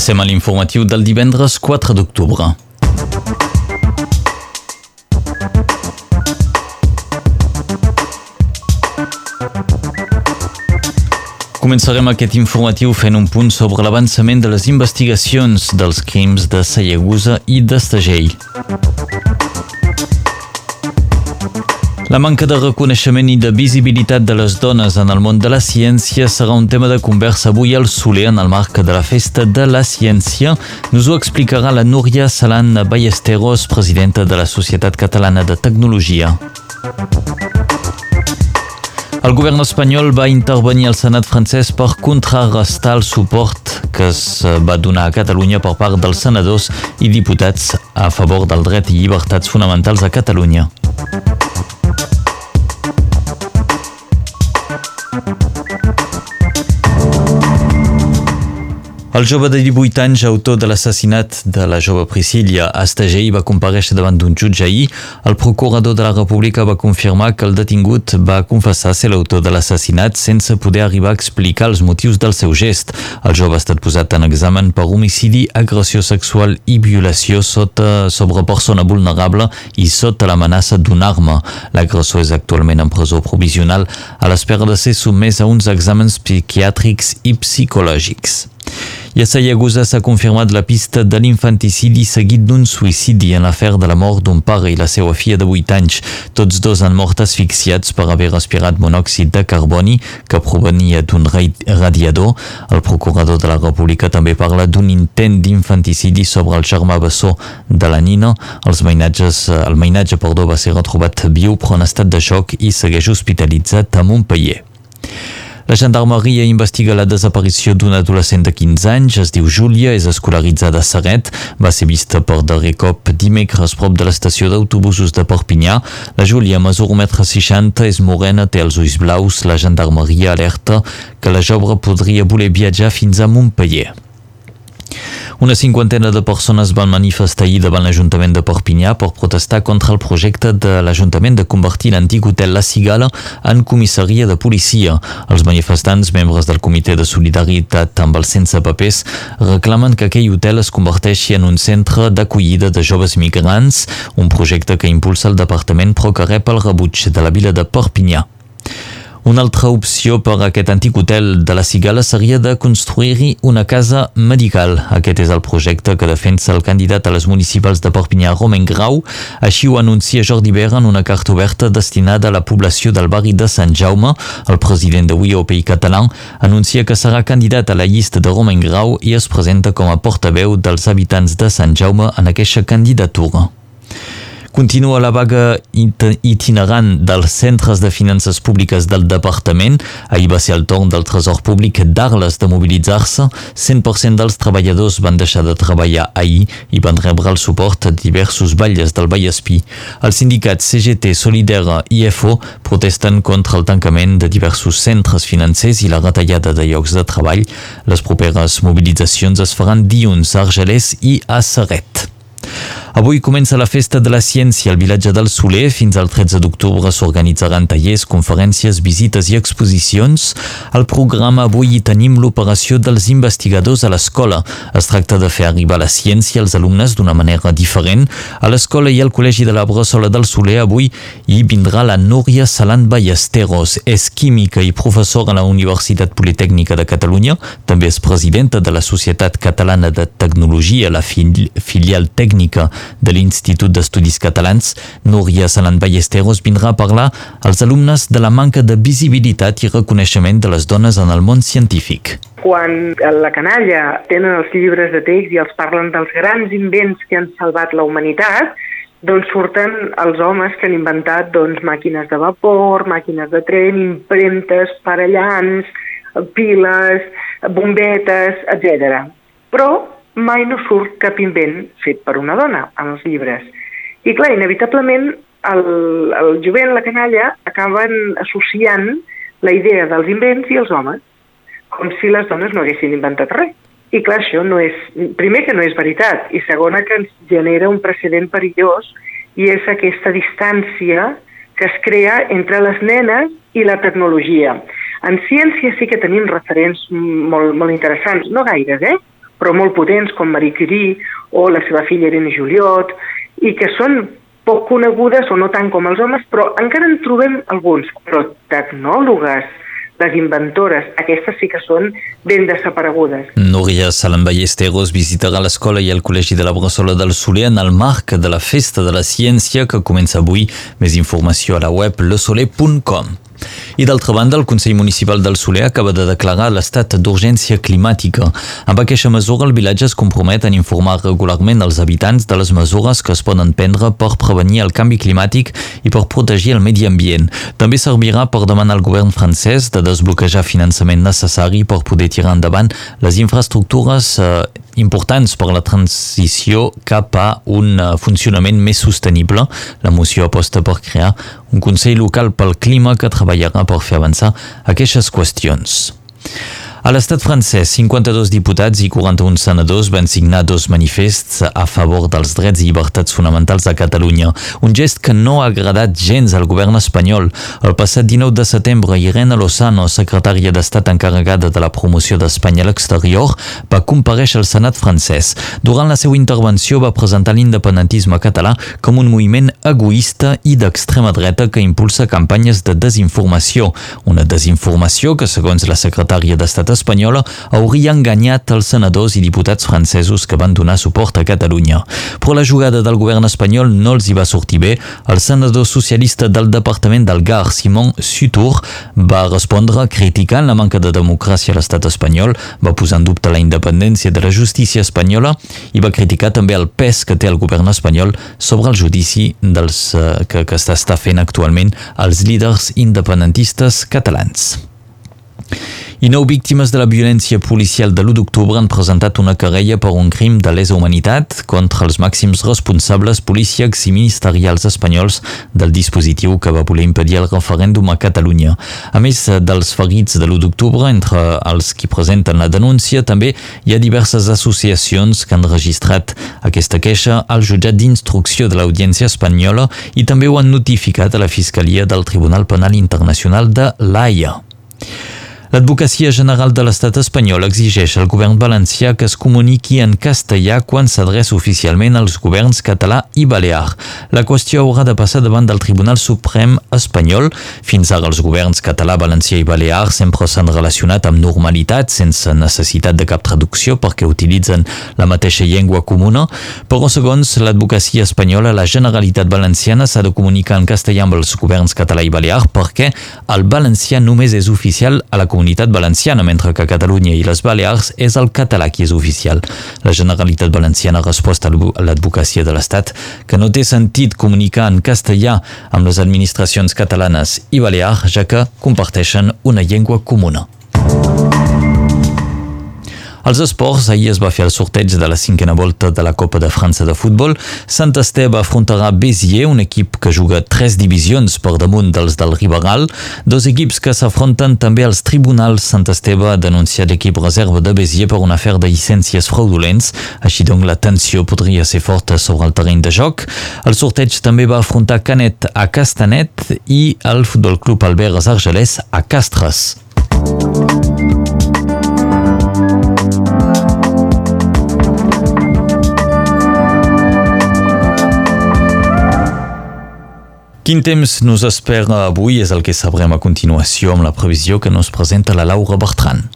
Passem a l'informatiu del divendres 4 d'octubre. Començarem aquest informatiu fent un punt sobre l'avançament de les investigacions dels crims de Sayagusa i d'Estagell. La manca de reconeixement i de visibilitat de les dones en el món de la ciència serà un tema de conversa avui al Soler en el marc de la Festa de la Ciència. Nos ho explicarà la Núria Salan Ballesteros, presidenta de la Societat Catalana de Tecnologia. El govern espanyol va intervenir al Senat francès per contrarrestar el suport que es va donar a Catalunya per part dels senadors i diputats a favor del dret i llibertats fonamentals a Catalunya. El jove de 18 anys, autor de l'assassinat de la jove Priscilla Astagell, va compareixer davant d'un jutge ahir. El procurador de la República va confirmar que el detingut va confessar ser l'autor de l'assassinat sense poder arribar a explicar els motius del seu gest. El jove ha estat posat en examen per homicidi, agressió sexual i violació sota, sobre persona vulnerable i sota l'amenaça d'una arma. L'agressor és actualment en presó provisional a l'espera de ser sotmès a uns exàmens psiquiàtrics i psicològics. I a Sayagosa s'ha confirmat la pista de l'infanticidi seguit d'un suïcidi en l'afer de la mort d'un pare i la seva filla de 8 anys. Tots dos han mort asfixiats per haver respirat monòxid de carboni que provenia d'un radiador. El procurador de la República també parla d'un intent d'infanticidi sobre el germà bessó de la nina. Els mainatges, el mainatge perdó, va ser retrobat viu però en estat de xoc i segueix hospitalitzat a Montpellier. La gendarmeria investiga la desaparició d'un adolescent de 15 anys, es diu Júlia, és escolaritzada a Serret, va ser vista per darrer cop dimecres prop de l'estació d'autobusos de Perpinyà. La Júlia mesura 1,60 m, és morena, té els ulls blaus, la gendarmeria alerta que la jove podria voler viatjar fins a Montpellier. Una cinquantena de persones van manifestar ahir davant l'Ajuntament de Perpinyà per protestar contra el projecte de l'Ajuntament de convertir l'antic hotel La Cigala en comissaria de policia. Els manifestants, membres del Comitè de Solidaritat amb els sense papers, reclamen que aquell hotel es converteixi en un centre d'acollida de joves migrants, un projecte que impulsa el departament però que rep el rebuig de la vila de Perpinyà. Una altra opció per a aquest antic hotel de la Cigala seria de construir-hi una casa medical. Aquest és el projecte que defensa el candidat a les municipals de Perpinyà, Romain Grau. Així ho anuncia Jordi Vera en una carta oberta destinada a la població del barri de Sant Jaume. El president de UIOPI català anuncia que serà candidat a la llista de Romain Grau i es presenta com a portaveu dels habitants de Sant Jaume en aquesta candidatura. Continua la vaga itinerant dels centres de finances públiques del departament. Ahir va ser el torn del Tresor Públic d'Arles de mobilitzar-se. 100% dels treballadors van deixar de treballar ahir i van rebre el suport a diversos balles del Vallespí. Els sindicats CGT, Solidera i FO protesten contra el tancament de diversos centres financers i la retallada de llocs de treball. Les properes mobilitzacions es faran dilluns a Argelès i a Serret. Avui comença la Festa de la Ciència al vilatge del Soler. Fins al 13 d'octubre s'organitzaran tallers, conferències, visites i exposicions. Al programa avui hi tenim l'operació dels investigadors a l'escola. Es tracta de fer arribar la ciència als alumnes d'una manera diferent. A l'escola i al Col·legi de la Bressola del Soler avui hi vindrà la Núria Salant Ballesteros. És química i professora a la Universitat Politècnica de Catalunya. També és presidenta de la Societat Catalana de Tecnologia, la filial tècnica de l'Institut d'Estudis Catalans, Núria Salant Ballesteros, vindrà a parlar als alumnes de la manca de visibilitat i reconeixement de les dones en el món científic. Quan la canalla tenen els llibres de text i els parlen dels grans invents que han salvat la humanitat, doncs surten els homes que han inventat doncs, màquines de vapor, màquines de tren, impremtes, parellants, piles, bombetes, etc. Però mai no surt cap invent fet per una dona en els llibres. I clar, inevitablement el, el jovent, la canalla, acaben associant la idea dels invents i els homes, com si les dones no haguessin inventat res. I clar, això no és, primer que no és veritat, i segona que ens genera un precedent perillós i és aquesta distància que es crea entre les nenes i la tecnologia. En ciència sí que tenim referents molt, molt interessants, no gaires, eh? Però molt potents, com Marie Curie o la seva filla Irene Juliot, i que són poc conegudes o no tant com els homes, però encara en trobem alguns. Però tecnòlogues, les inventores, aquestes sí que són ben desaparegudes. Núria Salam Ballesteros visitarà l'escola i el Col·legi de la Bressola del Soler en el marc de la Festa de la Ciència que comença avui. Més informació a la web lesoler.com. I d'altra banda, el Consell Municipal del Soler acaba de declarar l'estat d'urgència climàtica. Amb aquesta mesura, el vilatge es compromet a informar regularment els habitants de les mesures que es poden prendre per prevenir el canvi climàtic i per protegir el medi ambient. També servirà per demanar al govern francès de desbloquejar finançament necessari per poder tirar endavant les infraestructures eh, importants per a la transició cap a un eh, funcionament més sostenible. La moció aposta per crear un Consell local pel clima que treballarà per fer avançar aquestes qüestions. A l'estat francès, 52 diputats i 41 senadors van signar dos manifests a favor dels drets i llibertats fonamentals a Catalunya, un gest que no ha agradat gens al govern espanyol. El passat 19 de setembre, Irene Lozano, secretària d'Estat encarregada de la promoció d'Espanya a l'exterior, va compareixer al Senat francès. Durant la seva intervenció va presentar l'independentisme català com un moviment egoista i d'extrema dreta que impulsa campanyes de desinformació. Una desinformació que, segons la secretària d'Estat espanyola hauria enganyat els senadors i diputats francesos que van donar suport a Catalunya. Però la jugada del govern espanyol no els hi va sortir bé. El senador socialista del departament del Gar, Simon Sutur, va respondre criticant la manca de democràcia a l'estat espanyol, va posar en dubte la independència de la justícia espanyola i va criticar també el pes que té el govern espanyol sobre el judici dels, uh, que, que està fent actualment els líders independentistes catalans. I nou víctimes de la violència policial de l'1 d'octubre han presentat una querella per un crim de lesa humanitat contra els màxims responsables policíacs i ministerials espanyols del dispositiu que va voler impedir el referèndum a Catalunya. A més dels ferits de l'1 d'octubre, entre els qui presenten la denúncia, també hi ha diverses associacions que han registrat aquesta queixa al jutjat d'instrucció de l'Audiència espanyola i també ho han notificat a la Fiscalia del Tribunal Penal Internacional de l'AIA. L'Advocacia General de l'Estat espanyol exigeix al govern valencià que es comuniqui en castellà quan s'adreça oficialment als governs català i balear. La qüestió haurà de passar davant del Tribunal Suprem espanyol. Fins ara els governs català, valencià i balear sempre s'han relacionat amb normalitat, sense necessitat de cap traducció perquè utilitzen la mateixa llengua comuna, però segons l'advocacia espanyola, la Generalitat Valenciana s'ha de comunicar en castellà amb els governs català i balear perquè el valencià només és oficial a la comunitat comunitat valenciana, mentre que Catalunya i les Balears és el català qui és oficial. La Generalitat Valenciana ha respost a l'advocacia de l'Estat que no té sentit comunicar en castellà amb les administracions catalanes i balear, ja que comparteixen una llengua comuna. Als esports, ahir es va fer el sorteig de la cinquena volta de la Copa de França de futbol. Sant Esteve afrontarà Béziers, un equip que juga tres divisions per damunt dels del Riberal. Dos equips que s'afronten també als tribunals. Sant Esteve ha denunciat l'equip reserva de Béziers per un afer de llicències fraudulents. Així doncs, la tensió podria ser forta sobre el terreny de joc. El sorteig també va afrontar Canet a Castanet i el Futbol Club Albert Argelès a Castres. Quin temps nos espera avui és el que sabrem a continuació amb la previsió que nos presenta la Laura Bertran.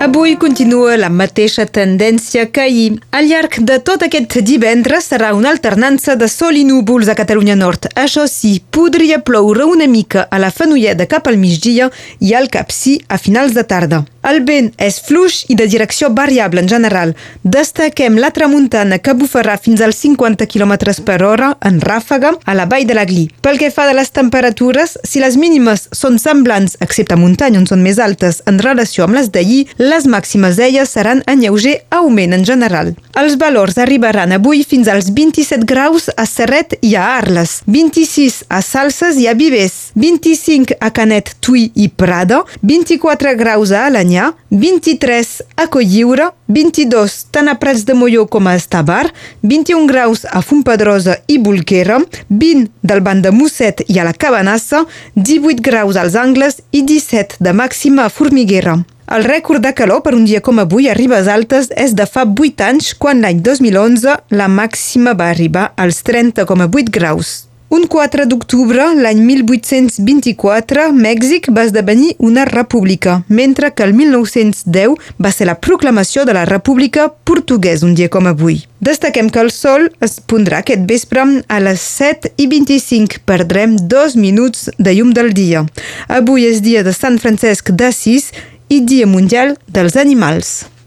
Avui continua la mateixa tendència que ahir. Al llarg de tot aquest divendres serà una alternança de sol i núvols a Catalunya Nord. Això sí, podria ploure una mica a la Fenolleda cap al migdia i al Capcí a finals de tarda. El vent és fluix i de direcció variable en general. Destaquem la tramuntana que bufarà fins als 50 km per hora en ràfaga a la vall de l'Aglí. Pel que fa de les temperatures, si les mínimes són semblants, excepte a muntanya on són més altes, en relació amb les d'ahir, les màximes d'elles seran en lleuger augment en general. Els valors arribaran avui fins als 27 graus a Serret i a Arles, 26 a Salses i a Vives, 25 a Canet, Tui i Prada, 24 graus a Alanyà, 23 a Colliure, 22 tant a Prats de Molló com a Estabar, 21 graus a Fontpedrosa i Bolquera, 20 del banc de Musset i a la Cabanassa, 18 graus als Angles i 17 de màxima a Formiguera. El rècord de calor per un dia com avui a Ribes Altes és de fa 8 anys, quan l'any 2011 la màxima va arribar als 30,8 graus. Un 4 d'octubre, l'any 1824, Mèxic va esdevenir una república, mentre que el 1910 va ser la proclamació de la República Portuguesa un dia com avui. Destaquem que el sol es pondrà aquest vespre a les 7 i 25. Perdrem dos minuts de llum del dia. Avui és dia de Sant Francesc d'Assís i Dia Mundial dels Animals.